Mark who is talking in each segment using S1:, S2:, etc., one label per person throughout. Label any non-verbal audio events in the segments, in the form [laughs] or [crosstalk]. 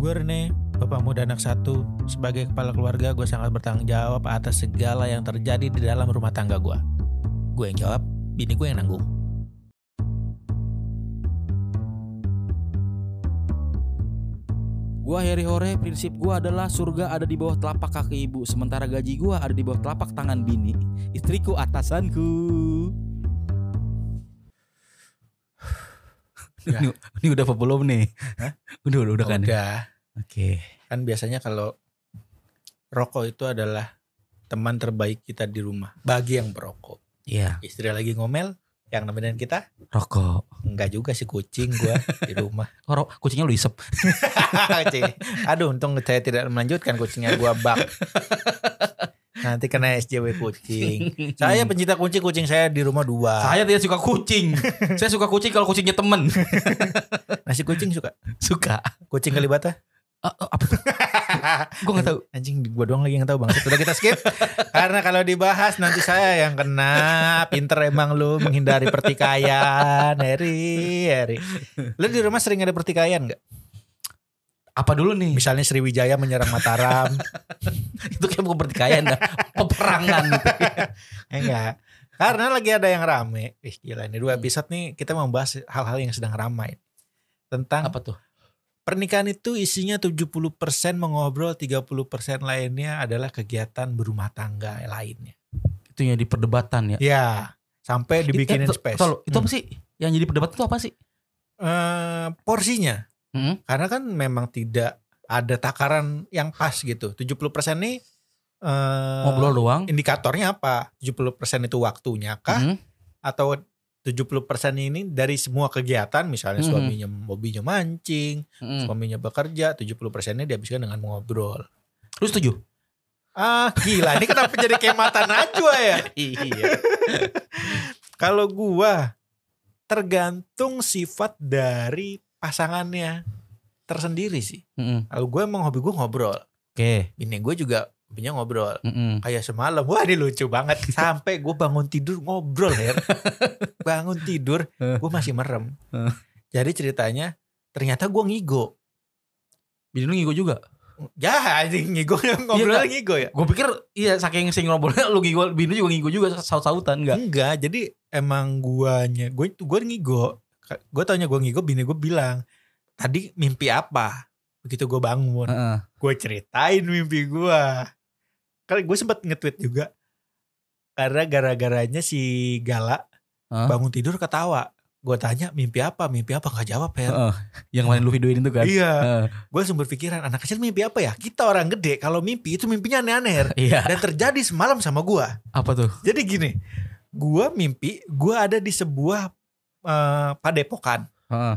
S1: Gue Rene, bapak muda anak satu. Sebagai kepala keluarga, gue sangat bertanggung jawab atas segala yang terjadi di dalam rumah tangga gue. Gue yang jawab, bini gue yang nanggung.
S2: Gua Harry Hore, prinsip gua adalah surga ada di bawah telapak kaki ibu, sementara gaji gua ada di bawah telapak tangan bini. Istriku atasanku.
S1: Ya.
S2: ini, ini udah apa belum nih?
S1: Hah?
S2: Udah, udah, udah kan? ya?
S1: Udah.
S2: Oke.
S1: Kan biasanya kalau rokok itu adalah teman terbaik kita di rumah. Bagi yang perokok.
S2: Iya,
S1: Istri lagi ngomel, yang nemenin kita
S2: rokok.
S1: enggak juga sih kucing gue di rumah. [laughs]
S2: Oh, kucingnya lu isep. [laughs]
S1: Aduh, untung saya tidak melanjutkan kucingnya gua bak. Nanti kena SJW kucing. Saya pencinta kucing, kucing saya di rumah dua.
S2: Saya tidak suka kucing. Saya suka kucing kalau kucingnya temen. [laughs]
S1: Nasi kucing suka.
S2: suka.
S1: Kucing kalibata?
S2: Ah, apa tuh? [laughs] Gua nggak tahu.
S1: Anjing gua doang lagi yang tahu bang. Sudah kita skip. [laughs] Karena kalau dibahas nanti saya yang kena. Pinter emang lu menghindari pertikaian, Heri, Heri. Lu di rumah sering ada pertikaian nggak?
S2: Apa dulu nih?
S1: Misalnya Sriwijaya menyerang Mataram. [laughs]
S2: Itu kayak bukan pertikaian dah. Peperangan gitu.
S1: Enggak. Karena lagi ada yang rame. Ih gila ini dua episode nih kita membahas hal-hal yang sedang ramai. Tentang
S2: Apa tuh?
S1: Pernikahan itu isinya 70% mengobrol, 30% lainnya adalah kegiatan berumah tangga lainnya.
S2: Itu yang di perdebatan ya.
S1: Ya, sampai dibikinin
S2: Itu-
S1: space.
S2: Tol, itu
S1: Hmm.
S2: apa sih? Yang jadi perdebatan itu apa sih?
S1: Eh, porsinya.
S2: Hmm?
S1: Karena kan memang tidak ada takaran yang pas gitu. 70% nih eh,
S2: Ngobrol doang.
S1: indikatornya apa? 70% itu waktunya kah?
S2: Hmm?
S1: atau 70% ini dari semua kegiatan misalnya
S2: Mhm.
S1: suaminya hobinya mancing,
S2: Hmm.
S1: suaminya bekerja, 70%-nya dihabiskan dengan mengobrol.
S2: Lu setuju?
S1: Ah, gila ini kenapa jadi kayak mata najwa ya? [laughs]
S2: Iya. [laughs]
S1: Kalau gua tergantung sifat dari pasangannya tersendiri sih.
S2: Hmm.
S1: Kalau gue emang hobi gue ngobrol.
S2: Oke.
S1: Ini gue juga hobinya ngobrol.
S2: Hmm.
S1: Kayak semalam, wah ini lucu banget. [laughs] Sampai gue bangun tidur ngobrol ya. [laughs] bangun tidur, gue masih merem. Jadi ceritanya, ternyata gue ngigo.
S2: Bini lu ngigo juga?
S1: Ya, anjing ngigo ngobrol
S2: Iya, [laughs]
S1: ngigo ya.
S2: Gue pikir iya saking sing ngobrolnya lu ngigo, bini juga ngigo juga saut-sautan enggak?
S1: Enggak, jadi emang guanya, gue gue ngigo. Gue taunya gue ngigo, bini gue bilang, tadi mimpi apa? Begitu gue bangun,
S2: Heeh.
S1: gue ceritain mimpi gue. Kan gue sempat nge-tweet juga. Karena gara-garanya si Gala
S2: Hah?
S1: bangun tidur ketawa. Gue tanya mimpi apa, mimpi apa gak jawab ya.
S2: Heeh. Yang lain lu videoin itu kan?
S1: Iya,
S2: Heeh.
S1: gue sumber pikiran anak kecil mimpi apa ya? Kita orang gede kalau mimpi itu mimpinya aneh-aneh.
S2: Iya.
S1: dan terjadi semalam sama gue.
S2: Apa tuh?
S1: Jadi gini, gue mimpi gue ada di sebuah eh, padepokan
S2: Heeh.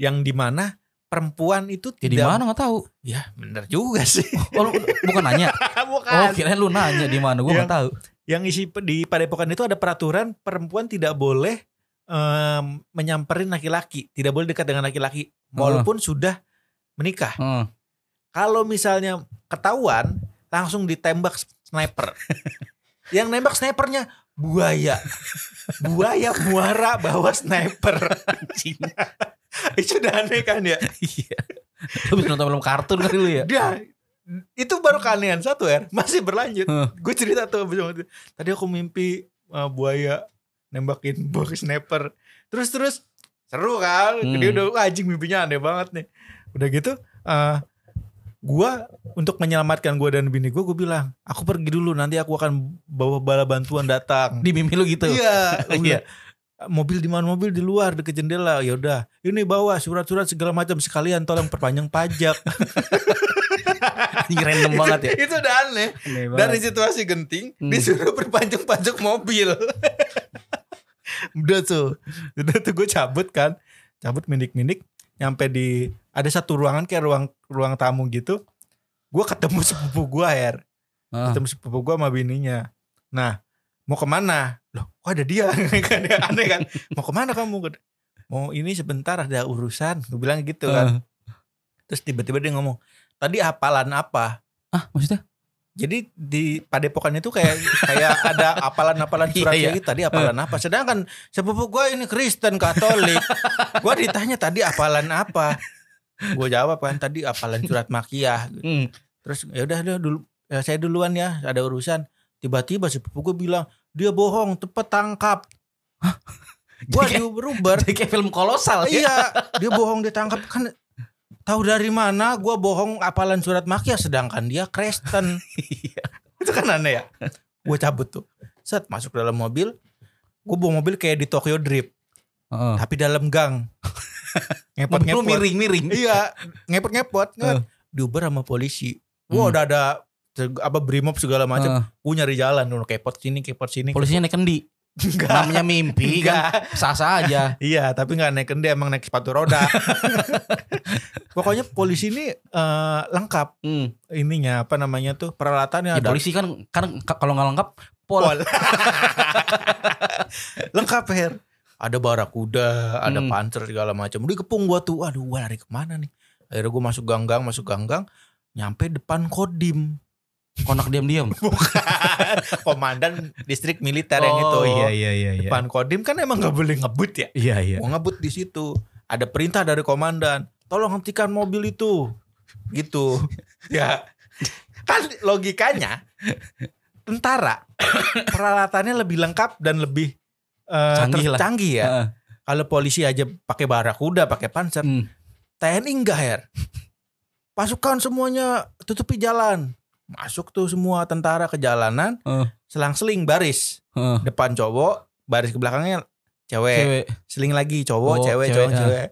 S1: yang di mana perempuan itu
S2: Ya di
S1: tidak.
S2: mana nggak tahu.
S1: Ya bener juga sih.
S2: Oh, lu, bukan nanya. [laughs]
S1: Bukan.
S2: Oh, kirain lu nanya di mana. Gua nggak tahu.
S1: Yang isi di padepokan itu ada peraturan perempuan tidak boleh em, menyamperin laki-laki, tidak boleh dekat dengan laki-laki, walaupun sudah menikah.
S2: Heeh.
S1: Kalau misalnya ketahuan, langsung ditembak sniper. [laughs] Yang nembak snipernya buaya. Buaya muara bawa sniper. [laughs] [laughs] itu udah aneh kan ya? [laughs]
S2: Iya. Lu bisa nonton film kartun kali lu ya?
S1: Dia itu baru keanehan satu ya, masih berlanjut.
S2: Huh.
S1: Gue cerita tuh. Tadi aku mimpi uh, buaya nembakin buah sniper. Terus terus seru kan?
S2: Hmm.
S1: Dia udah "Wah, anjing mimpinya aneh banget nih. Udah gitu uh, gua untuk menyelamatkan gua dan bini gua gue bilang, "Aku pergi dulu nanti aku akan bawa bala bantuan datang."
S2: Di mimpi lu gitu.
S1: Iya, [laughs]
S2: Iya.
S1: Mobil di mana mobil di luar deket jendela. Ya udah, ini bawa surat-surat segala macam sekalian tolong perpanjang pajak. [laughs]
S2: Anjing random banget ya.
S1: Itu udah aneh.
S2: Aneh banget.
S1: Dari situasi genting
S2: Hmm.
S1: disuruh perpanjang pajak mobil. [laughs] udah tuh. Udah tuh gue cabut kan. Cabut mindik-mindik nyampe di ada satu ruangan kayak ruang ruang tamu gitu. Gue ketemu sepupu gue Her.
S2: Ah.
S1: Ketemu sepupu gue sama bininya. Nah, mau ke mana? Loh, kok ada dia? [laughs] kan aneh kan. Mau ke mana kamu? Mau ini sebentar ada urusan. Gue bilang gitu kan. Terus tiba-tiba dia ngomong, tadi hafalan apa?
S2: Ah, maksudnya?
S1: Jadi di padepokan itu kayak kayak ada apalan-apalan surat
S2: Iya, iya.
S1: gitu. Tadi apalan apa? Sedangkan sepupu gue ini Kristen Katolik. gue ditanya tadi apalan apa? Gue jawab kan tadi apalan surat makiyah.
S2: Hmm.
S1: Terus ya udah udah dulu ya saya duluan ya ada urusan. Tiba-tiba sepupu gue bilang dia bohong, cepet tangkap. Gue [laughs]
S2: Jadi kayak-
S1: diuber-uber.
S2: Jadi kayak film kolosal ya.
S1: iya, [laughs] dia bohong ditangkap kan tahu dari mana gue bohong apalan surat makiyah sedangkan dia Kristen. [laughs]
S2: Iya.
S1: Itu kan aneh ya. Gue cabut tuh. Set masuk dalam mobil. Gue bawa mobil kayak di Tokyo Drift,
S2: Heeh.
S1: tapi dalam gang. ngepot ngepot.
S2: miring-miring.
S1: Iya, ngepot ngepot.
S2: Heeh.
S1: Diuber sama polisi. Wah
S2: Hmm.
S1: udah ada apa brimob segala macam.
S2: Heeh.
S1: Gue nyari jalan dulu kepot sini, kepot sini.
S2: Polisinya naik kendi.
S1: Enggak.
S2: Namanya mimpi kan.
S1: Enggak.
S2: Sah-sah aja. [laughs]
S1: Iya, tapi nggak naik kendi, emang naik sepatu roda. [laughs] Pokoknya polisi ini eh, lengkap
S2: Hmm.
S1: ininya apa namanya tuh peralatannya
S2: Ya,
S1: ada
S2: polisi kan kan kalau nggak lengkap pol.
S1: pol. [laughs] lengkap her. Ada barakuda, ada
S2: Hmm.
S1: pancer segala macam. Udah kepung gua tuh. Aduh, gua lari ke mana nih? Akhirnya gua masuk ganggang, masuk ganggang, nyampe depan kodim.
S2: Konak diam-diam. [laughs]
S1: Bukan komandan distrik militer yang itu.
S2: iya iya iya.
S1: Depan kodim kan emang nggak boleh ngebut ya.
S2: Iya iya.
S1: Mau ngebut di situ. Ada perintah dari komandan. Tolong hentikan mobil itu. Gitu. [laughs] ya. Kan logikanya tentara [coughs] peralatannya lebih lengkap dan lebih eh,
S2: Canggih lah.
S1: canggih ya.
S2: Heeh.
S1: Kalau polisi aja pakai barakuda, pakai panser,
S2: Hmm.
S1: TNI enggak her. Pasukan semuanya tutupi jalan. Masuk tuh semua tentara ke jalanan,
S2: Eh.
S1: selang-seling baris.
S2: Heeh.
S1: Depan cowok, baris ke belakangnya cewek.
S2: Cewek.
S1: Seling lagi cowok,
S2: Oh,
S1: cewek,
S2: cewek,
S1: cowok,
S2: ah.
S1: cewek.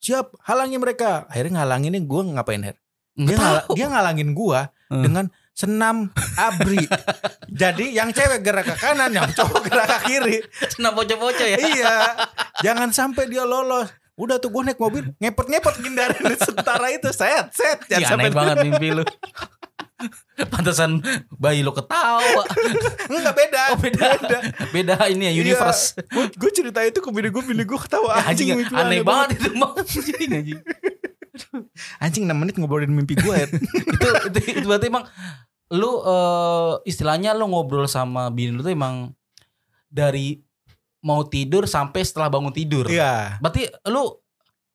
S1: Siap, halangi mereka. Akhirnya ngalanginnya gue ngapain her? Dia,
S2: tahu.
S1: dia ngalangin gua
S2: Hmm.
S1: dengan senam abri. [laughs] Jadi yang cewek gerak ke kanan, yang cowok gerak ke kiri.
S2: Senam bocah-bocah ya.
S1: iya. Jangan sampai dia lolos. Udah tuh gue naik mobil ngepet-ngepet ngindarin tentara itu set set jangan
S2: aneh
S1: sampai
S2: banget mimpi lu. [laughs] [laughs] Pantesan bayi lu ketawa.
S1: enggak beda
S2: Oh beda. Beda ini ya universe.
S1: gue cerita itu ke bini gue bini gue ketawa
S2: Ya, anjing
S1: mimpi lu
S2: aneh banget itu mah. Anjing anjing.
S1: anjing 6 menit ngobrolin mimpi gue ya [laughs]
S2: itu, itu itu berarti emang lu eh, istilahnya lu ngobrol sama bini lu tuh emang dari mau tidur sampai setelah bangun tidur.
S1: iya
S2: Berarti lu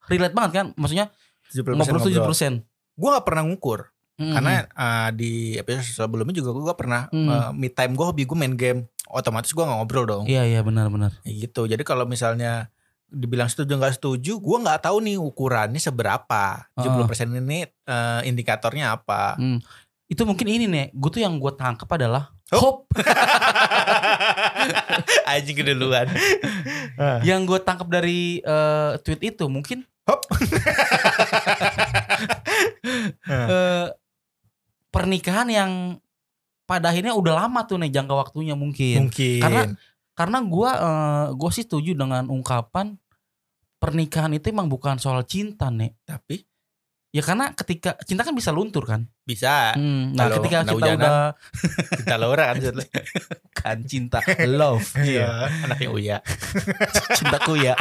S2: relate banget kan? Maksudnya
S1: 70%
S2: ngobrol tujuh persen.
S1: gue gak pernah ngukur karena uh, di episode sebelumnya juga gue pernah
S2: Hmm.
S1: uh, mid time gue hobi gue main game otomatis gue gak ngobrol dong
S2: Iya iya benar benar.
S1: Ya gitu jadi kalau misalnya dibilang setuju nggak setuju gue nggak tahu nih ukurannya seberapa 70% ini uh, indikatornya apa
S2: Hmm. Itu mungkin ini nih, gue tuh yang gue tangkap adalah
S1: Hop.
S2: hope. [laughs]
S1: anjing keduluan [laughs]
S2: yang gue tangkap dari eh, tweet itu mungkin
S1: Hop. [laughs]
S2: eh, pernikahan yang pada akhirnya udah lama tuh nih jangka waktunya mungkin.
S1: mungkin
S2: Karena- Karena gue eh, gue sih setuju dengan ungkapan pernikahan itu emang bukan soal cinta nih.
S1: tapi
S2: Ya karena ketika cinta kan bisa luntur kan.
S1: bisa
S2: Hmm, nah
S1: Kalau
S2: ketika kita
S1: hujanan,
S2: udah
S1: kita Laura kan
S2: kan cinta love [laughs]
S1: iya anaknya Uya [laughs]
S2: cintaku ya.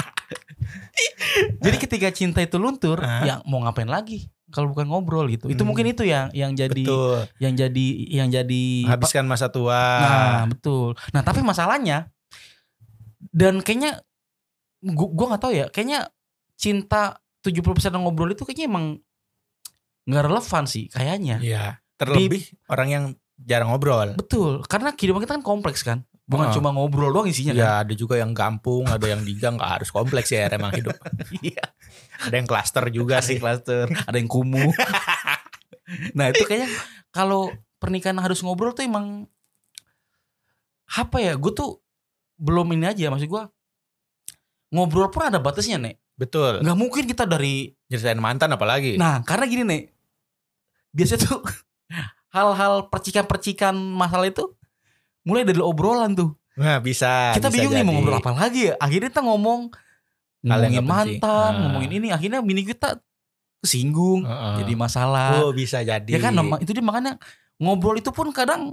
S2: [laughs] Jadi ketika cinta itu luntur,
S1: Hah?
S2: ya mau ngapain lagi? Kalau bukan ngobrol gitu. Itu
S1: Hmm.
S2: mungkin itu yang yang jadi
S1: betul
S2: yang jadi yang jadi
S1: habiskan masa tua
S2: Nah, betul. Nah, tapi masalahnya dan kayaknya gua, gua nggak tahu ya, kayaknya cinta 70% yang ngobrol itu kayaknya emang nggak relevan sih kayaknya.
S1: Iya terlebih orang yang jarang ngobrol
S2: Betul, karena kehidupan kita kan kompleks kan. Bukan
S1: Heeh.
S2: cuma ngobrol doang isinya kan.
S1: ya ada juga yang kampung ada yang di gang nggak harus kompleks ya emang hidup [laughs]
S2: Iya.
S1: ada yang klaster juga sih
S2: cluster, ada yang kumuh. [laughs] nah, itu kayaknya kalau pernikahan harus ngobrol tuh emang apa ya? Gue tuh belum ini aja maksud gua ngobrol pun ada batasnya nek
S1: betul
S2: nggak mungkin kita dari
S1: nyeritain mantan apalagi
S2: nah karena gini nek biasanya tuh [laughs] hal-hal percikan-percikan masalah itu mulai dari obrolan tuh.
S1: Nah bisa
S2: kita
S1: bisa
S2: bingung nih mau
S1: jadi.
S2: ngobrol apa lagi ya? Akhirnya kita ngomong ngomongin mantan
S1: Ah.
S2: ngomongin ini. Akhirnya bini kita kesinggung
S1: Heeh.
S2: jadi masalah.
S1: Oh bisa jadi.
S2: Ya kan itu dia makanya ngobrol itu pun kadang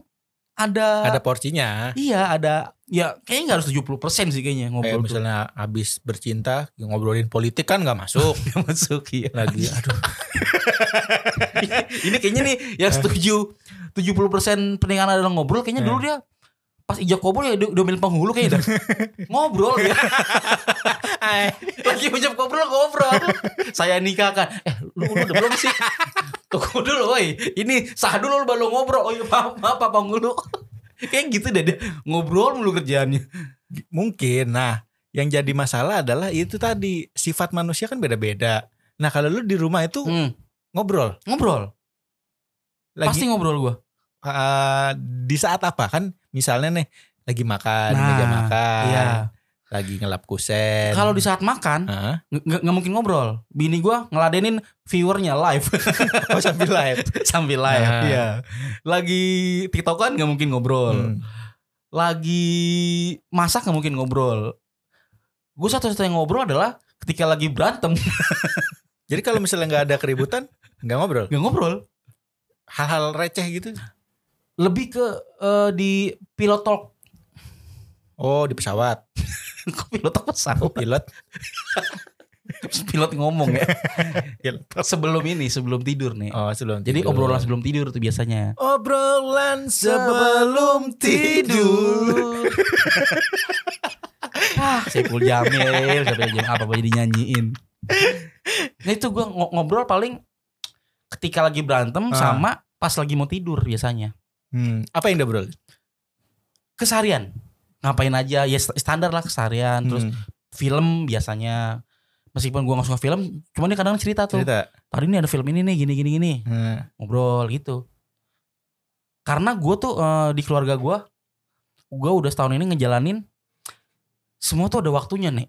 S2: ada,
S1: ada porsinya.
S2: Iya ada ya kayaknya nggak harus 70% sih kayaknya
S1: kayak
S2: ngobrol tuh.
S1: misalnya habis bercinta ngobrolin politik kan nggak masuk. [laughs]
S2: Nggak masuk iya.
S1: Lagi aduh. [laughs]
S2: Ini kayaknya nih yang setuju 70% pernikahan adalah ngobrol kayaknya
S1: Eh.
S2: dulu dia pas ijak kabul ya udah milih penghulu kayaknya [laughs] dah. ngobrol [laughs] ya lagi ijak ngobrol ngobrol saya nikahkan eh Lu udah belum sih? Tunggu dulu, woi. Ini sah dulu lu baru ngobrol. Oh iya, maaf, mulu. Kayak gitu deh dia. Ngobrol mulu kerjaannya.
S1: Mungkin. Nah, yang jadi masalah adalah itu tadi sifat manusia kan beda-beda. Nah, kalau lu di rumah itu
S2: Hmm,
S1: ngobrol
S2: ngobrol.
S1: lagi
S2: Pasti ngobrol gua.
S1: eh, di saat apa kan? Misalnya nih lagi makan, di meja makan,
S2: Iya.
S1: lagi ngelap kusen.
S2: Kalau di saat makan nggak nggak mungkin ngobrol. Bini gua ngeladenin viewernya live [laughs]
S1: oh sambil live. [laughs]
S2: sambil live.
S1: Nah.
S2: Iya. Lagi tiktokan nggak mungkin ngobrol.
S1: Hmm.
S2: Lagi masak nggak mungkin ngobrol. Gue satu-satunya ngobrol adalah ketika lagi berantem [laughs]
S1: Jadi kalau misalnya nggak ada keributan, nggak ngobrol.
S2: nggak ngobrol.
S1: Hal-hal receh gitu.
S2: Lebih ke eh, di pilot talk.
S1: Oh di pesawat. [laughs]
S2: Kok pilot talk
S1: Oh
S2: pesawat?
S1: pilot.
S2: pilot ngomong ya. [laughs] Sebelum ini, sebelum tidur nih.
S1: Oh sebelum
S2: Jadi
S1: tidur.
S2: obrolan sebelum tidur tuh biasanya.
S1: Obrolan sebelum tidur. [laughs]
S2: ah, Saiful Jamil, Saiful Jamil apa jadi nyanyiin. Nah itu gue ngobrol paling ketika lagi berantem
S1: Ah.
S2: sama pas lagi mau tidur biasanya.
S1: Hmm, apa yang ngobrol?
S2: Kesarian. Ngapain aja ya st- standar lah kesarian. Terus
S1: Hmm,
S2: film biasanya. Meskipun gue gak suka film, cuman dia kadang cerita tuh.
S1: cerita.
S2: Tadi ini ada film ini nih, gini gini gini.
S1: Hmm,
S2: Ngobrol gitu. Karena gue tuh eh, di keluarga gue, gue udah setahun ini ngejalanin semua tuh ada waktunya nih.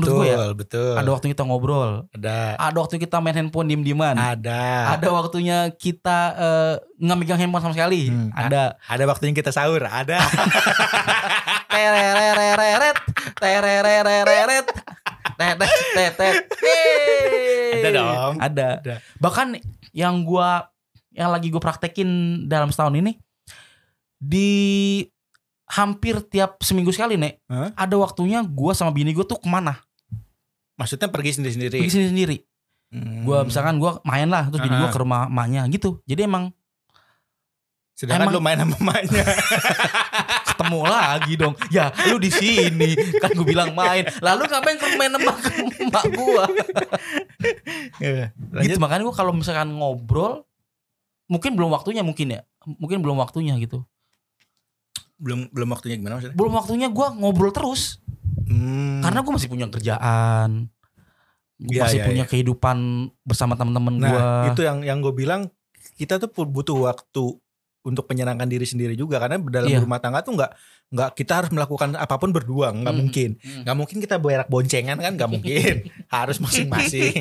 S1: Betul,
S2: gua ya,
S1: betul.
S2: Ada waktu kita ngobrol,
S1: ada.
S2: ada waktu kita main handphone diem-dieman.
S1: Ada.
S2: Ada waktunya kita eh, nggak megang handphone sama sekali.
S1: Hmm,
S2: Ada.
S1: Ada waktunya kita sahur. Ada. [laughs]
S2: Tererereret, tererereret, tetet, tetet.
S1: Ada dong.
S2: Ada.
S1: Ada.
S2: Bahkan yang gua yang lagi gue praktekin dalam setahun ini di hampir tiap seminggu sekali nek
S1: Hah?
S2: ada waktunya gua sama bini gue tuh ke mana
S1: Maksudnya pergi sendiri-sendiri.
S2: pergi sendiri sendiri
S1: Hmm.
S2: Gua misalkan gua main lah terus bini
S1: Ah.
S2: gua ke rumah emaknya gitu jadi emang
S1: Sedangkan
S2: emang-
S1: lu main sama mamanya. [laughs]
S2: ketemu lagi dong ya lu di sini kan gue bilang main lalu ngapain ke main sama emak gua
S1: Iya.
S2: gitu makanya gua kalau misalkan ngobrol mungkin belum waktunya mungkin ya mungkin belum waktunya gitu
S1: Belum belum waktunya gimana maksudnya?
S2: belum waktunya gua ngobrol terus
S1: Hmm.
S2: karena gue masih punya kerjaan Gua
S1: Iya,
S2: masih
S1: iya,
S2: punya
S1: iya.
S2: kehidupan bersama teman-teman
S1: Nah,
S2: gua
S1: itu yang yang gue bilang kita tuh butuh waktu untuk menyenangkan diri sendiri juga karena dalam
S2: Iya.
S1: rumah tangga tuh nggak nggak kita harus melakukan apa pun berdua nggak
S2: Hmm.
S1: mungkin
S2: Hmm.
S1: nggak mungkin kita berak boncengan kan nggak mungkin [laughs] harus masing-masing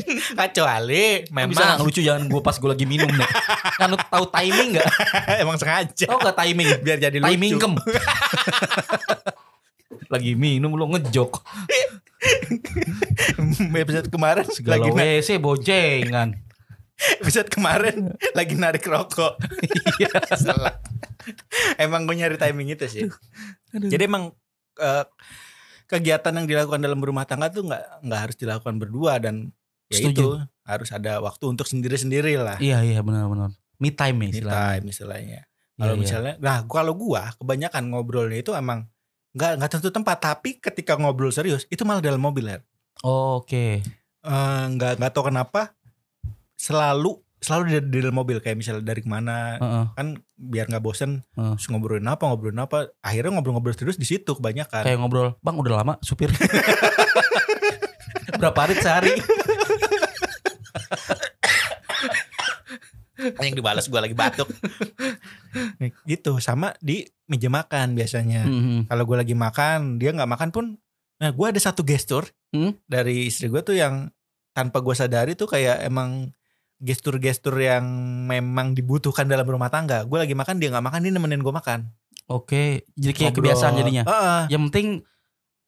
S1: [laughs] kecuali
S2: Memang. bisa nggak lucu jangan gue pas gue lagi minum nih kan lu tahu timing nggak [laughs]
S1: emang sengaja
S2: tahu nggak timing
S1: biar jadi
S2: timing
S1: lucu
S2: kem lagi minum lu ngejok. [laughs]
S1: Episode kemarin
S2: segala
S1: lagi
S2: WC boncengan.
S1: Episode kemarin lagi narik rokok.
S2: Iya.
S1: Salah. [laughs] emang gue nyari timing itu sih. Jadi emang eh, kegiatan yang dilakukan dalam rumah tangga tuh nggak nggak harus dilakukan berdua dan ya
S2: Setuju.
S1: itu harus ada waktu untuk sendiri-sendiri lah.
S2: Iya iya benar-benar me time ya
S1: Me
S2: istilahnya.
S1: time istilahnya.
S2: Iya,
S1: kalau
S2: iya.
S1: misalnya nah kalau gua kebanyakan ngobrolnya itu emang nggak nggak tentu tempat tapi ketika ngobrol serius itu malah dalam mobil ya
S2: Oh, oke.
S1: Eh, nggak nggak tahu kenapa selalu selalu di, di dalam mobil. Kayak misalnya dari ke mana
S2: Heeh.
S1: kan biar nggak bosen
S2: Heeh.
S1: terus ngobrolin apa ngobrolin apa akhirnya ngobrol-ngobrol terus di situ kebanyakan.
S2: Kayak ngobrol bang udah lama supir. [laughs] Berapa hari sehari?
S1: Yang dibalas gua lagi batuk gitu sama di meja makan biasanya
S2: Mhm.
S1: kalau gue lagi makan dia nggak makan pun nah gue ada satu gestur
S2: Hmm?
S1: dari istri gue tuh yang tanpa gue sadari tuh kayak emang gestur-gestur yang memang dibutuhkan dalam rumah tangga gue lagi makan dia nggak makan dia nemenin gue makan
S2: oke jadi kayak
S1: Ngobrol.
S2: kebiasaan jadinya
S1: Heeh.
S2: yang penting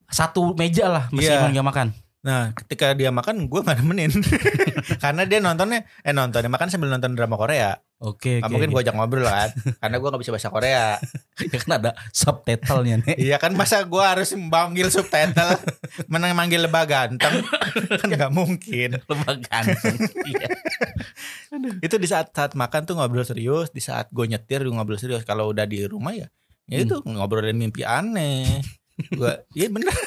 S2: satu meja lah meskipun
S1: Iya.
S2: nggak makan
S1: nah ketika dia makan gue nggak nemenin [laughs] karena dia nontonnya eh nontonnya makan sambil nonton drama Korea
S2: oke
S1: Nggak mungkin gue ajak ngobrol kan karena gue nggak bisa bahasa Korea. [laughs]
S2: Ya kan ada subtitlenya nih
S1: Iya kan masa gue harus manggil subtitle? Menang manggil lebah ganteng? Kan gak mungkin.
S2: Lebah ganteng iya. [laughs]
S1: Itu di saat saat makan tuh ngobrol serius Di saat gue nyetir gue ngobrol serius. Kalau udah di rumah ya Ya itu ngobrolin mimpi aneh. Gua, Iya bener. [laughs]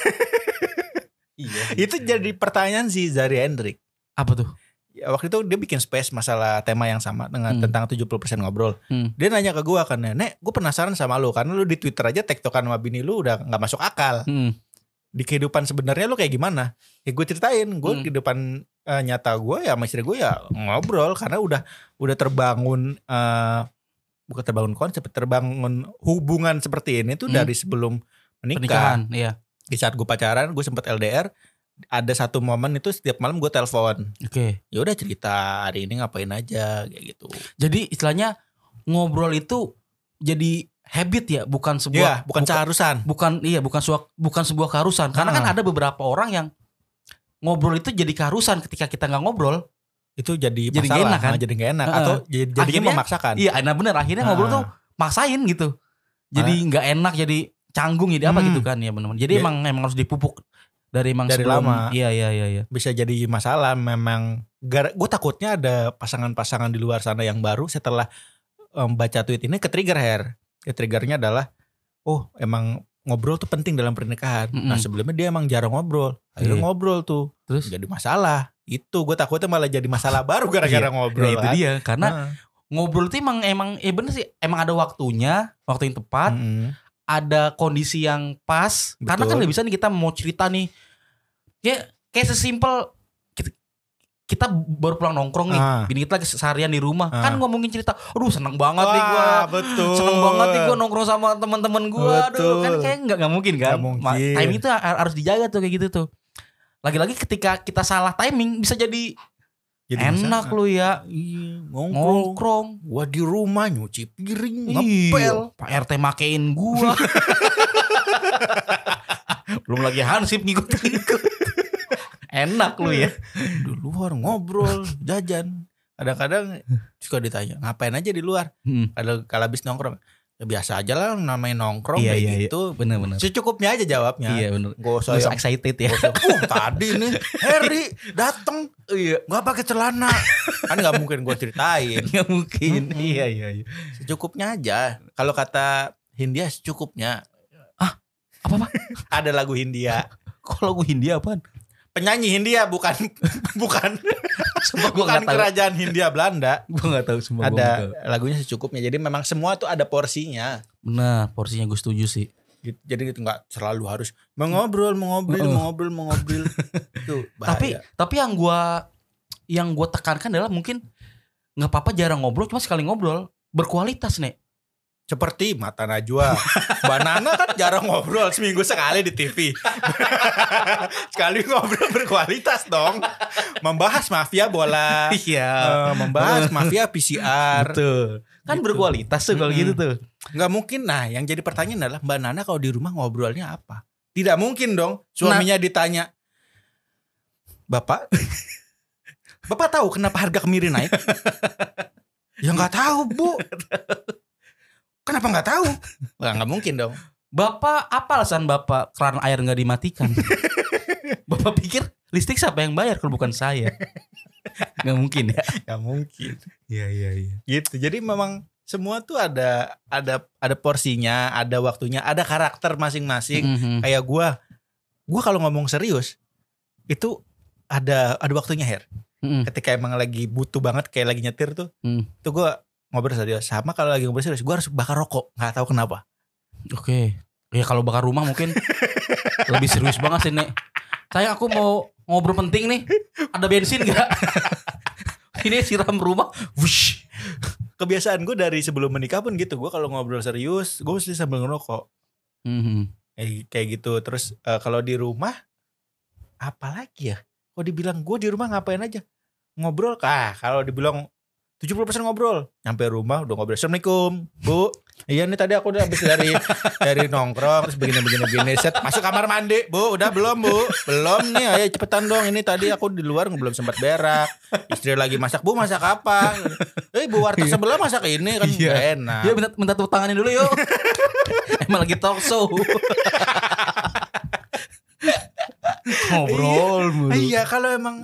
S2: Iya
S1: Itu jadi pertanyaan si Zari Hendrik.
S2: Apa tuh
S1: ya waktu itu dia bikin space masalah tema yang sama dengan
S2: Hmm.
S1: tentang 70% ngobrol.
S2: Hmm.
S1: Dia nanya ke gua kan, "Nek, gue penasaran sama lu karena lu di Twitter aja tektokan sama bini lu udah nggak masuk akal.
S2: Hmm.
S1: Di kehidupan sebenarnya lu kayak gimana?" Ya gue ceritain, gue
S2: Hmm.
S1: kehidupan eh, nyata gue ya sama istri gue ya ngobrol karena udah udah terbangun eh bukan terbangun konsep, terbangun hubungan seperti ini tuh
S2: Hmm.
S1: dari sebelum menikah.
S2: Pernikahan, iya.
S1: Di saat gue pacaran, gue sempat LDR, ada satu momen itu setiap malam gue telepon.
S2: Oke.
S1: Ya udah cerita hari ini ngapain aja kayak gitu.
S2: Jadi istilahnya ngobrol itu jadi habit ya, bukan sebuah
S1: bukan keharusan.
S2: bukan iya bukan sebuah bukan sebuah keharusan. Karena kan
S1: Ah.
S2: ada beberapa orang yang ngobrol itu jadi keharusan ketika kita nggak ngobrol.
S1: Itu jadi,
S2: Jadi
S1: masalah,
S2: nggak enak kan?
S1: jadi gak enak
S2: Heeh.
S1: atau jadi jadinya
S2: Akhirnya-
S1: memaksakan.
S2: Iya, nah bener akhirnya ngobrol
S1: Ah.
S2: tuh maksain gitu. Jadi nggak enak, jadi canggung, jadi apa
S1: Hmm.
S2: gitu kan ya benar-benar. Jadi
S1: Ya.
S2: emang emang harus dipupuk dari emang
S1: Dari
S2: sebelum-
S1: lama.
S2: Iya iya iya iya.
S1: Bisa jadi masalah memang. Gue takutnya ada pasangan-pasangan di luar sana yang baru setelah em, baca tweet ini ke trigger hair. Ke triggernya adalah, oh emang ngobrol tuh penting dalam pernikahan.
S2: Mm-mm.
S1: Nah sebelumnya dia emang jarang ngobrol. Akhirnya
S2: Iya.
S1: ngobrol tuh.
S2: Terus
S1: Jadi masalah. Itu gue takutnya malah jadi masalah baru [laughs] gara-gara ngobrol.
S2: Nah, itu
S1: kan.
S2: dia karena
S1: Heeh.
S2: ngobrol itu emang emang eh bener sih emang ada waktunya, waktu yang tepat,
S1: Mm-mm.
S2: ada kondisi yang pas. Karena kan
S1: Betul.
S2: nggak bisa nih kita mau cerita nih. Ya kayak sesimpel kita, kita baru pulang nongkrong nih.
S1: Ah.
S2: Bini kita lagi seharian di rumah.
S1: Ah.
S2: Kan ngomongin cerita. Aduh seneng banget nih gua.
S1: Wah, betul.
S2: Seneng banget nih gue nongkrong sama teman-teman gue. Aduh
S1: Betul.
S2: kan kayak nggak nggak mungkin kan.
S1: Nggak mungkin.
S2: Ma- Timing itu har- harus dijaga tuh kayak gitu tuh. Lagi-lagi ketika kita salah timing bisa jadi,
S1: Jadi
S2: enak
S1: masalah.
S2: lu ya
S1: Iya, ngongkrong.
S2: ngongkrong.
S1: Gua di rumah nyuci piring,
S2: Iya,
S1: ngepel.
S2: Pak RT makein gua. [laughs] Belum lagi hansip ngikut-ngikut. Enak lu ya. [laughs]
S1: Di luar ngobrol, jajan. Kadang-kadang suka ditanya, ngapain aja di luar?
S2: Hmm.
S1: Kalau kalau habis nongkrong, ya biasa aja lah namanya nongkrong
S2: Iya,
S1: kayak
S2: iya, iya.
S1: gitu.
S2: Bener-bener.
S1: Secukupnya aja jawabnya.
S2: Iya bener.
S1: Gak usah yang
S2: excited ya.
S1: usah, "Uh, tadi nih Harry datang
S2: Iya.
S1: nggak pakai celana kan nggak mungkin gue ceritain [laughs]
S2: Gak mungkin.
S1: Mm-mm.
S2: Iya iya iya.
S1: secukupnya aja kalau kata Hindia secukupnya
S2: Apa-apa? [laughs]
S1: ada lagu Hindia
S2: Kok lagu Hindia apaan?
S1: Penyanyi Hindia bukan [laughs] bukan
S2: gue
S1: bukan
S2: gak tahu.
S1: kerajaan Hindia Belanda [laughs]
S2: Gue gak tahu semua.
S1: ada lagunya secukupnya jadi memang semua tuh ada porsinya
S2: Benar, porsinya gue setuju sih.
S1: gitu. jadi itu nggak selalu harus mengobrol mengobrol
S2: Heeh.
S1: mengobrol mengobrol [laughs] itu
S2: Tapi
S1: bahaya.
S2: tapi yang gua yang gua tekankan adalah mungkin nggak apa-apa jarang ngobrol, cuma sekali ngobrol berkualitas nih.
S1: Seperti mata Najwa. Mbak Nana kan jarang ngobrol seminggu sekali di TV [laughs] sekali ngobrol berkualitas dong. Membahas mafia bola.
S2: Iya.
S1: eh, membahas mafia PCR
S2: Betul. Kan
S1: Gitu.
S2: berkualitas tuh kalau
S1: Mm-mm.
S2: gitu tuh.
S1: nggak mungkin. Nah yang jadi pertanyaan adalah Mbak Nana kalau di rumah ngobrolnya apa? Tidak mungkin dong. Suaminya ditanya bapak bapak tahu kenapa harga kemiri naik? [laughs] Ya nggak tahu bu [laughs] kenapa nggak tahu [laughs] Wah, nggak mungkin dong
S2: Bapak apa alasan Bapak keran air nggak dimatikan? [laughs] Bapak pikir listrik siapa yang bayar kalau bukan saya? [laughs] Nggak mungkin ya.
S1: nggak mungkin
S2: Iya iya iya.
S1: gitu jadi memang semua tuh ada ada ada porsinya ada waktunya ada karakter masing-masing
S2: Mhm.
S1: kayak gua gua kalau ngomong serius itu ada ada waktunya her
S2: Mhm.
S1: ketika emang lagi butuh banget kayak lagi nyetir tuh
S2: Hmm.
S1: itu gua ngobrol serius sama kalau lagi ngobrol serius gua harus bakar rokok nggak tahu kenapa
S2: Oke. Ya kalau bakar rumah mungkin lebih serius banget sih, Nek. Saya aku mau ngobrol penting nih. Ada bensin gak? [laughs] Ini siram rumah. Wush.
S1: kebiasaan gue dari sebelum menikah pun gitu gua kalau ngobrol serius gue mesti sambil ngerokok
S2: Mhm.
S1: kayak kayak gitu terus eh, kalau di rumah apalagi ya kalau dibilang gue di rumah ngapain aja ngobrol ah kalau dibilang 70% ngobrol. Nyampe rumah udah ngobrol assalamualaikum bu. [laughs] Iya nih tadi aku udah habis dari dari nongkrong terus begini begini begini. Set masuk kamar mandi. Bu udah belum bu? Belum nih ayo cepetan dong. Ini tadi aku di luar belum sempat berak. Istri lagi masak. Bu masak apa? Eh bu warteg sebelah masak ini kan
S2: Iya.
S1: enak.
S2: Ya minta minta tepuk tanganin dulu yuk. [laughs] Emang lagi talk show. [laughs] Ngobrol mulu.
S1: Iya kalau emang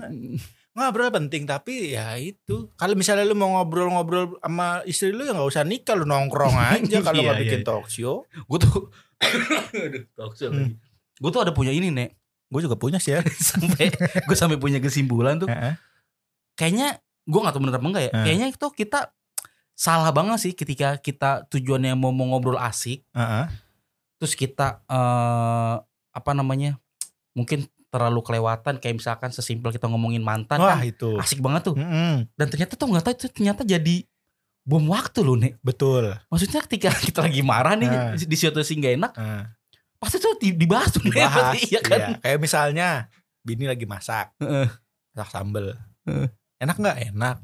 S1: ngobrol penting tapi ya itu kalau misalnya lu mau ngobrol-ngobrol sama istri lu ya nggak usah nikah lu nongkrong aja [laughs] kalau
S2: Iya,
S1: nggak
S2: iya,
S1: bikin
S2: iya.
S1: talk show.
S2: Gue tuh [coughs] talk show lagi. Gue tuh ada punya ini, Nek.
S1: Gue juga punya sih ya. [laughs]
S2: Sampai [laughs] gue sampai punya kesimpulan tuh. Kayaknya gue nggak tahu bener apa enggak ya.
S1: Hmm.
S2: Kayaknya itu kita salah banget sih ketika kita tujuannya mau, mau ngobrol asik, terus kita eh apa namanya mungkin terlalu kelewatan kayak misalkan sesimpel kita ngomongin mantan
S1: Wah
S2: kan
S1: itu.
S2: asik banget tuh.
S1: Mm-mm.
S2: Dan ternyata tuh nggak tahu itu ternyata jadi bom waktu loh nek.
S1: Betul.
S2: Maksudnya ketika [laughs] kita lagi marah nih
S1: Nah.
S2: di situasi nggak enak,
S1: Nah,
S2: pasti tuh di- dibahas tuh
S1: dibahas. [laughs]
S2: iya kan.
S1: Iya. Kayak misalnya bini lagi masak,
S2: Heeh.
S1: masak sambel.
S2: Heeh.
S1: Enak nggak? Enak.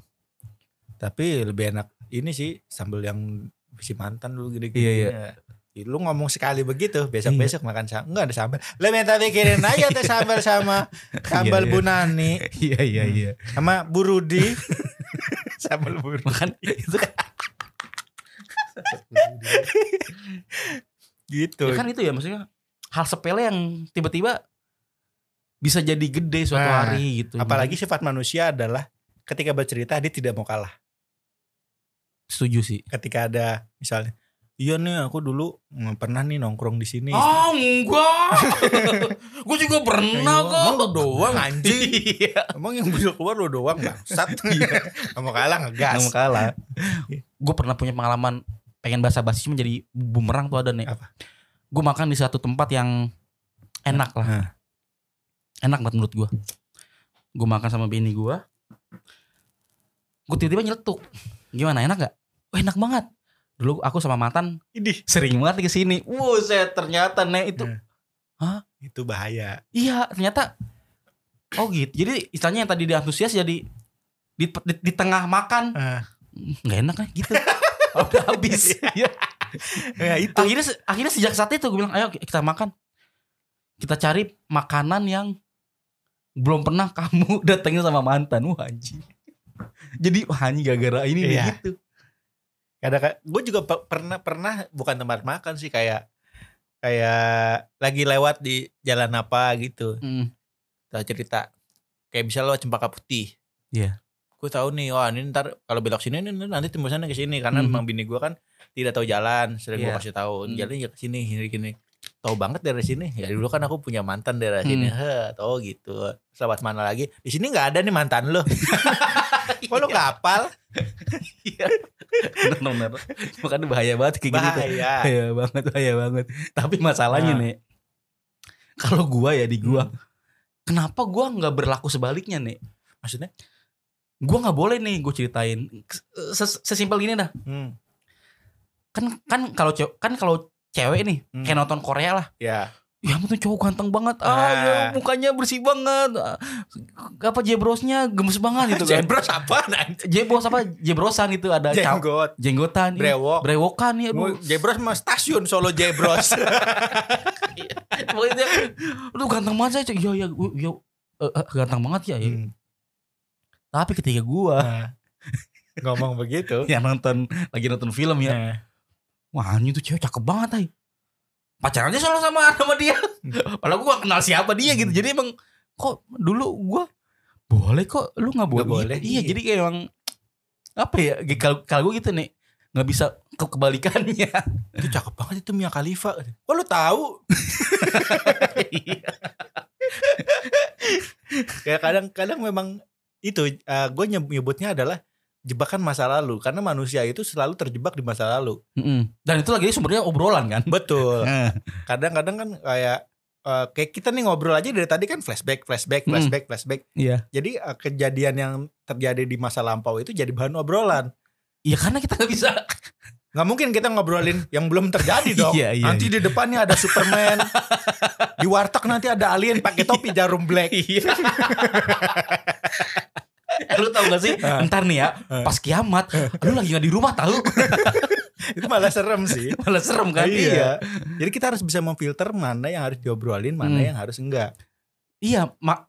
S1: Tapi lebih enak ini sih sambel yang si mantan dulu gede-gede.
S2: Iya, iya.
S1: Lu ngomong sekali begitu, besok-besok makan sambal. Enggak ada sambal. Lah minta bikinin aja teh sambal sama [laughs] sambal
S2: Iya, iya.
S1: Bu Nani
S2: Iya iya iya.
S1: sama Bu Rudi. [laughs] sambal Bu Rudi.
S2: Makan itu kan, [laughs]
S1: Gitu.
S2: ya kan itu ya maksudnya hal sepele yang tiba-tiba bisa jadi gede suatu
S1: Nah,
S2: hari gitu.
S1: Apalagi sifat manusia adalah ketika bercerita dia tidak mau kalah.
S2: setuju sih.
S1: Ketika ada misalnya, iya nih aku dulu pernah nih nongkrong di sini.
S2: Oh enggak. [laughs] Gue juga pernah
S1: Emang
S2: kok.
S1: lu doang anjing. [laughs]
S2: Iya.
S1: Emang yang bisa keluar lu doang bangsat. [laughs] Gak mau kalah ngegas.
S2: Mau kalah. Gue pernah punya pengalaman pengen basa-basi cuma jadi bumerang tuh ada nih.
S1: Apa?
S2: Gue makan di satu tempat yang enak lah.
S1: Nah.
S2: Enak banget menurut gue. Gue makan sama bini gue. Gue tiba-tiba nyeletuk. Gimana enak gak? Oh, enak banget. Dulu aku sama mantan
S1: Ini
S2: sering banget ke sini. Wow, saya ternyata nek itu.
S1: Nah. itu bahaya.
S2: Iya, ternyata Oh gitu. Jadi istilahnya yang tadi dia antusias jadi di, di, di tengah makan
S1: Ah.
S2: nggak enak kan gitu. [laughs] Udah habis. Iya.
S1: Ya itu.
S2: akhirnya akhirnya sejak saat itu gue bilang ayo kita makan. Kita cari makanan yang belum pernah kamu [laughs] datengin sama mantan. Wah anjing. Jadi wah anjing gara-gara ini nih
S1: Iya.
S2: gitu.
S1: Kadang gue juga pe- pernah pernah bukan tempat makan sih kayak kayak lagi lewat di jalan apa gitu.
S2: Mm.
S1: Kita cerita kayak bisa lo cempaka putih.
S2: Iya.
S1: Gue tahu nih, wah ini ntar kalau belok sini nih nanti tembusannya ke sini karena
S2: Mhm.
S1: memang bini gue kan tidak tahu jalan. Sering gue
S2: Iya.
S1: kasih tahu
S2: Hmm.
S1: jalannya ke sini gini gini. Tahu banget dari sini. Ya dulu kan aku punya mantan dari sini.
S2: Hmm.
S1: Heh, tahu gitu. Selamat mana lagi? Di sini nggak ada nih mantan lo. [laughs] Kok lo kapal?
S2: Iya. Bener-bener. Makanya bahaya banget kayak gitu.
S1: Bahaya.
S2: Bahaya banget, bahaya banget. Tapi masalahnya
S1: Nah.
S2: nih, kalau gua ya di gua,
S1: Hmm.
S2: kenapa gua nggak berlaku sebaliknya nih?
S1: Maksudnya?
S2: Gua nggak boleh nih gue ceritain. Ses- Sesimpel gini dah.
S1: Hmm.
S2: Kan kan kalau cewek kan kalau cewek nih
S1: Hmm.
S2: kayak nonton Korea lah.
S1: Ya.
S2: Ya ampun cowok ganteng banget. Ah,
S1: Ah.
S2: ya, mukanya bersih banget. Ah, Apa jebrosnya gemes banget gitu kan.
S1: Jebros apa?
S2: Jebros apa? Jebrosan itu ada
S1: Jenggot.
S2: jenggotan. iya.
S1: Brewok.
S2: Brewokan ya. Aduh.
S1: Jebros mah stasiun Solo Jebros. [laughs]
S2: Pokoknya lu ganteng banget saya. Iya, iya, gua- iya. Eh, eh, ganteng banget ya. ya.
S1: Hmm.
S2: Tapi ketika gua
S1: Nah, ngomong begitu. [laughs]
S2: yang nonton lagi nonton film ya,
S1: Nah,
S2: wah anjing tuh cewek cakep banget ay. Pacaran aja selalu sama sama dia. Padahal gua gak kenal siapa dia gitu. Jadi emang kok dulu gua boleh kok lu nggak boleh.
S1: Boleh,
S2: Iya,
S1: iya.
S2: jadi kayak emang apa ya? Kalau kalau gua gitu nih nggak bisa ke kebalikannya.
S1: itu cakep banget itu Mia Khalifa. Kok lu tahu? [laughs] Kayak kadang-kadang memang itu gue nyebutnya adalah jebakan masa lalu karena manusia itu selalu terjebak di masa lalu.
S2: Mm-mm. Dan itu lagi sumbernya obrolan kan.
S1: Betul.
S2: Nah, [laughs]
S1: Kadang-kadang kan kayak eh, kayak kita nih ngobrol aja dari tadi kan flashback, flashback,
S2: Mm.
S1: flashback, flashback.
S2: Iya.
S1: Jadi eh, kejadian yang terjadi di masa lampau itu jadi bahan obrolan.
S2: Iya karena kita nggak bisa. [laughs]
S1: Nggak mungkin kita ngobrolin yang belum terjadi [laughs] dong.
S2: Iya, iya,
S1: nanti di depannya ada Superman. di warteg nanti ada alien pakai topi jarum black.
S2: Iya. [laughs] lu tau gak sih
S1: Ah.
S2: ntar nih ya
S1: Ah.
S2: pas kiamat lu lagi gak di rumah tahu [laughs]
S1: itu malah serem sih. [laughs]
S2: malah serem kan
S1: iya. Jadi kita harus bisa memfilter mana yang harus diobrolin, mana
S2: Hmm.
S1: yang harus enggak.
S2: iya mak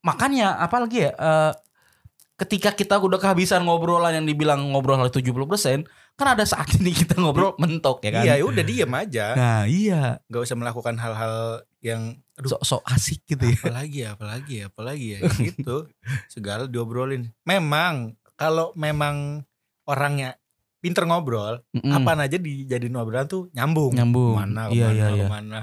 S2: makanya apalagi ya eh, ketika kita udah kehabisan ngobrolan yang dibilang ngobrol 70% kan ada saat ini kita ngobrol mentok ya kan
S1: Iya, ya udah diem aja.
S2: nah iya
S1: Gak usah melakukan hal-hal yang aduh,
S2: sok-sok asik gitu ya
S1: apalagi ya, apalagi ya, apalagi ya gitu. Segala diobrolin. Memang kalau memang orangnya pinter ngobrol,
S2: Mm-mm.
S1: apa aja dijadiin obrolan tuh nyambung.
S2: nyambung
S1: Ke mana,
S2: iya
S1: ke mana,
S2: iya iya
S1: ke mana.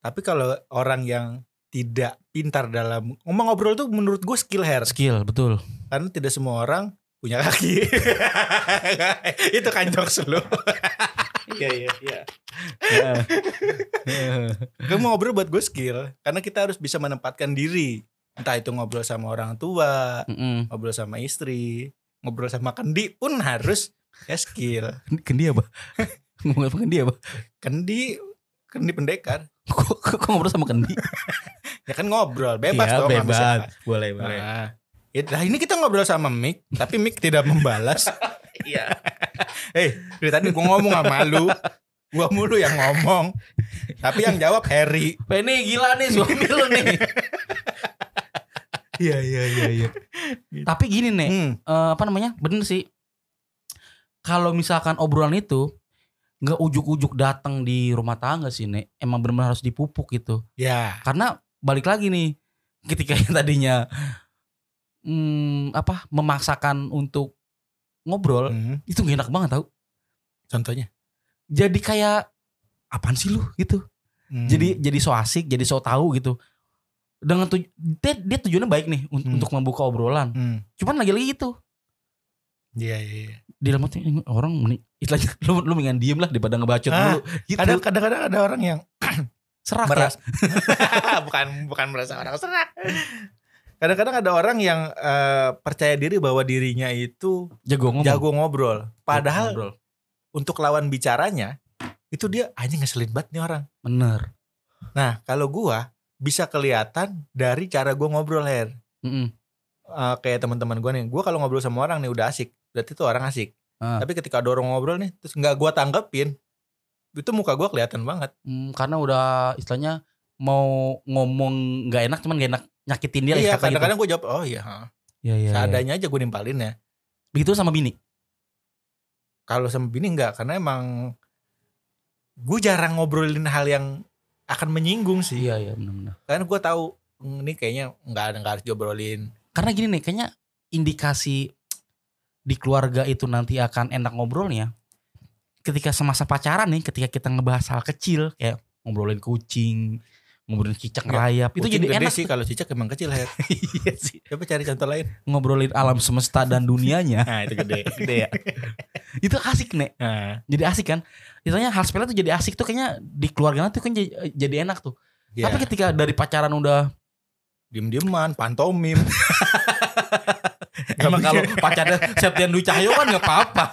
S1: Tapi kalau orang yang tidak pintar dalam ngomong ngobrol tuh menurut gue skill hair.
S2: skill betul
S1: Karena tidak semua orang punya kaki. [laughs] itu kan jokes lu. Iya iya iya. Gue mau ngobrol buat gue skill karena kita harus bisa menempatkan diri. Entah itu ngobrol sama orang tua,
S2: Mm-mm.
S1: ngobrol sama istri, ngobrol sama kendi pun harus ya skill.
S2: Kendi apa? [laughs] Ngomong apa kendi apa?
S1: Kendi kendi pendekar.
S2: Kok, kok, ngobrol sama kendi? [laughs]
S1: Ya kan ngobrol, bebas
S2: Iya,
S1: dong
S2: bebas.
S1: siapa.
S2: Boleh,
S1: Nah, ya, nah, ini kita ngobrol sama Mick, tapi Mick tidak membalas. [laughs]
S2: Iya. [laughs]
S1: Hei, dari tadi gua ngomong sama lu, gua mulu yang ngomong. Tapi yang jawab Harry.
S2: Penny gila nih suami lu nih. [laughs] Iya iya iya iya. Tapi gini nih,
S1: Hmm,
S2: eh, apa namanya? Bener sih. Kalau misalkan obrolan itu nggak ujuk-ujuk datang di rumah tangga sih, Nek. Emang benar-benar harus dipupuk gitu.
S1: ya,
S2: Karena balik lagi nih, ketika [laughs] yang tadinya hmm, apa memaksakan untuk ngobrol,
S1: hmm,
S2: itu gak enak banget tau.
S1: contohnya.
S2: Jadi kayak apaan sih lu gitu.
S1: Hmm,
S2: Jadi jadi so asik, jadi so tahu gitu. Dengan tuj dia, dia tujuannya baik nih un-
S1: Hmm.
S2: untuk membuka obrolan.
S1: hmm,
S2: Cuman lagi-lagi gitu.
S1: iya iya. iya.
S2: Di dalam hati ini orang mending [laughs] istilahnya lu lu mendingan diem lah daripada ngebacot
S1: Ah,
S2: dulu. Gitu.
S1: Kadang kadang-kadang ada orang yang
S2: serak ya. [laughs]
S1: bukan bukan merasa orang serak. Kadang-kadang ada orang yang eh, percaya diri bahwa dirinya itu
S2: Jago ngomong.
S1: jago ngobrol. Padahal
S2: ngobrol.
S1: untuk lawan bicaranya itu dia aja ngeselin banget nih orang.
S2: Bener.
S1: Nah, kalau gua bisa kelihatan dari cara gua ngobrol Her.
S2: Mm-mm.
S1: Eh, kayak teman-teman gua nih, gua kalau ngobrol sama orang nih udah asik, berarti tuh orang asik.
S2: Ah.
S1: Tapi ketika ada orang ngobrol nih, terus nggak gua tanggepin, itu muka gua kelihatan banget.
S2: Hmm, karena udah istilahnya mau ngomong nggak enak cuman gak enak nyakitin dia
S1: iya,
S2: gitu.
S1: kadang-kadang gua jawab, oh iya,
S2: iya, iya.
S1: seadanya aja gua nimpalin ya.
S2: Begitu sama bini.
S1: Kalau sama bini enggak, karena emang gue jarang ngobrolin hal yang akan menyinggung sih.
S2: Iya, iya benar-benar.
S1: Karena gue tahu "Hmm, ini kayaknya nggak ada nggak harus diobrolin.
S2: Karena gini nih, kayaknya indikasi di keluarga itu nanti akan enak ngobrolnya. Ketika semasa pacaran nih, ketika kita ngebahas hal kecil kayak ngobrolin kucing, ngobrolin cicak
S1: Nggak,
S2: ngerayap, itu jadi enak.
S1: sih kalau cicak emang kecil Her. [laughs]
S2: iya sih.
S1: Coba cari contoh lain.
S2: Ngobrolin alam semesta dan dunianya. [laughs]
S1: Nah itu gede.
S2: Gede ya. [laughs] itu asik nih.
S1: Nah,
S2: Jadi asik kan. Istilahnya hal sepele tuh jadi asik tuh kayaknya di keluarga nanti kan jadi, jadi enak tuh.
S1: ya,
S2: Tapi ketika dari pacaran udah
S1: diem-dieman, pantomim.
S2: emang kalau pacarnya Septian Dwi Cahyo kan nggak apa-apa.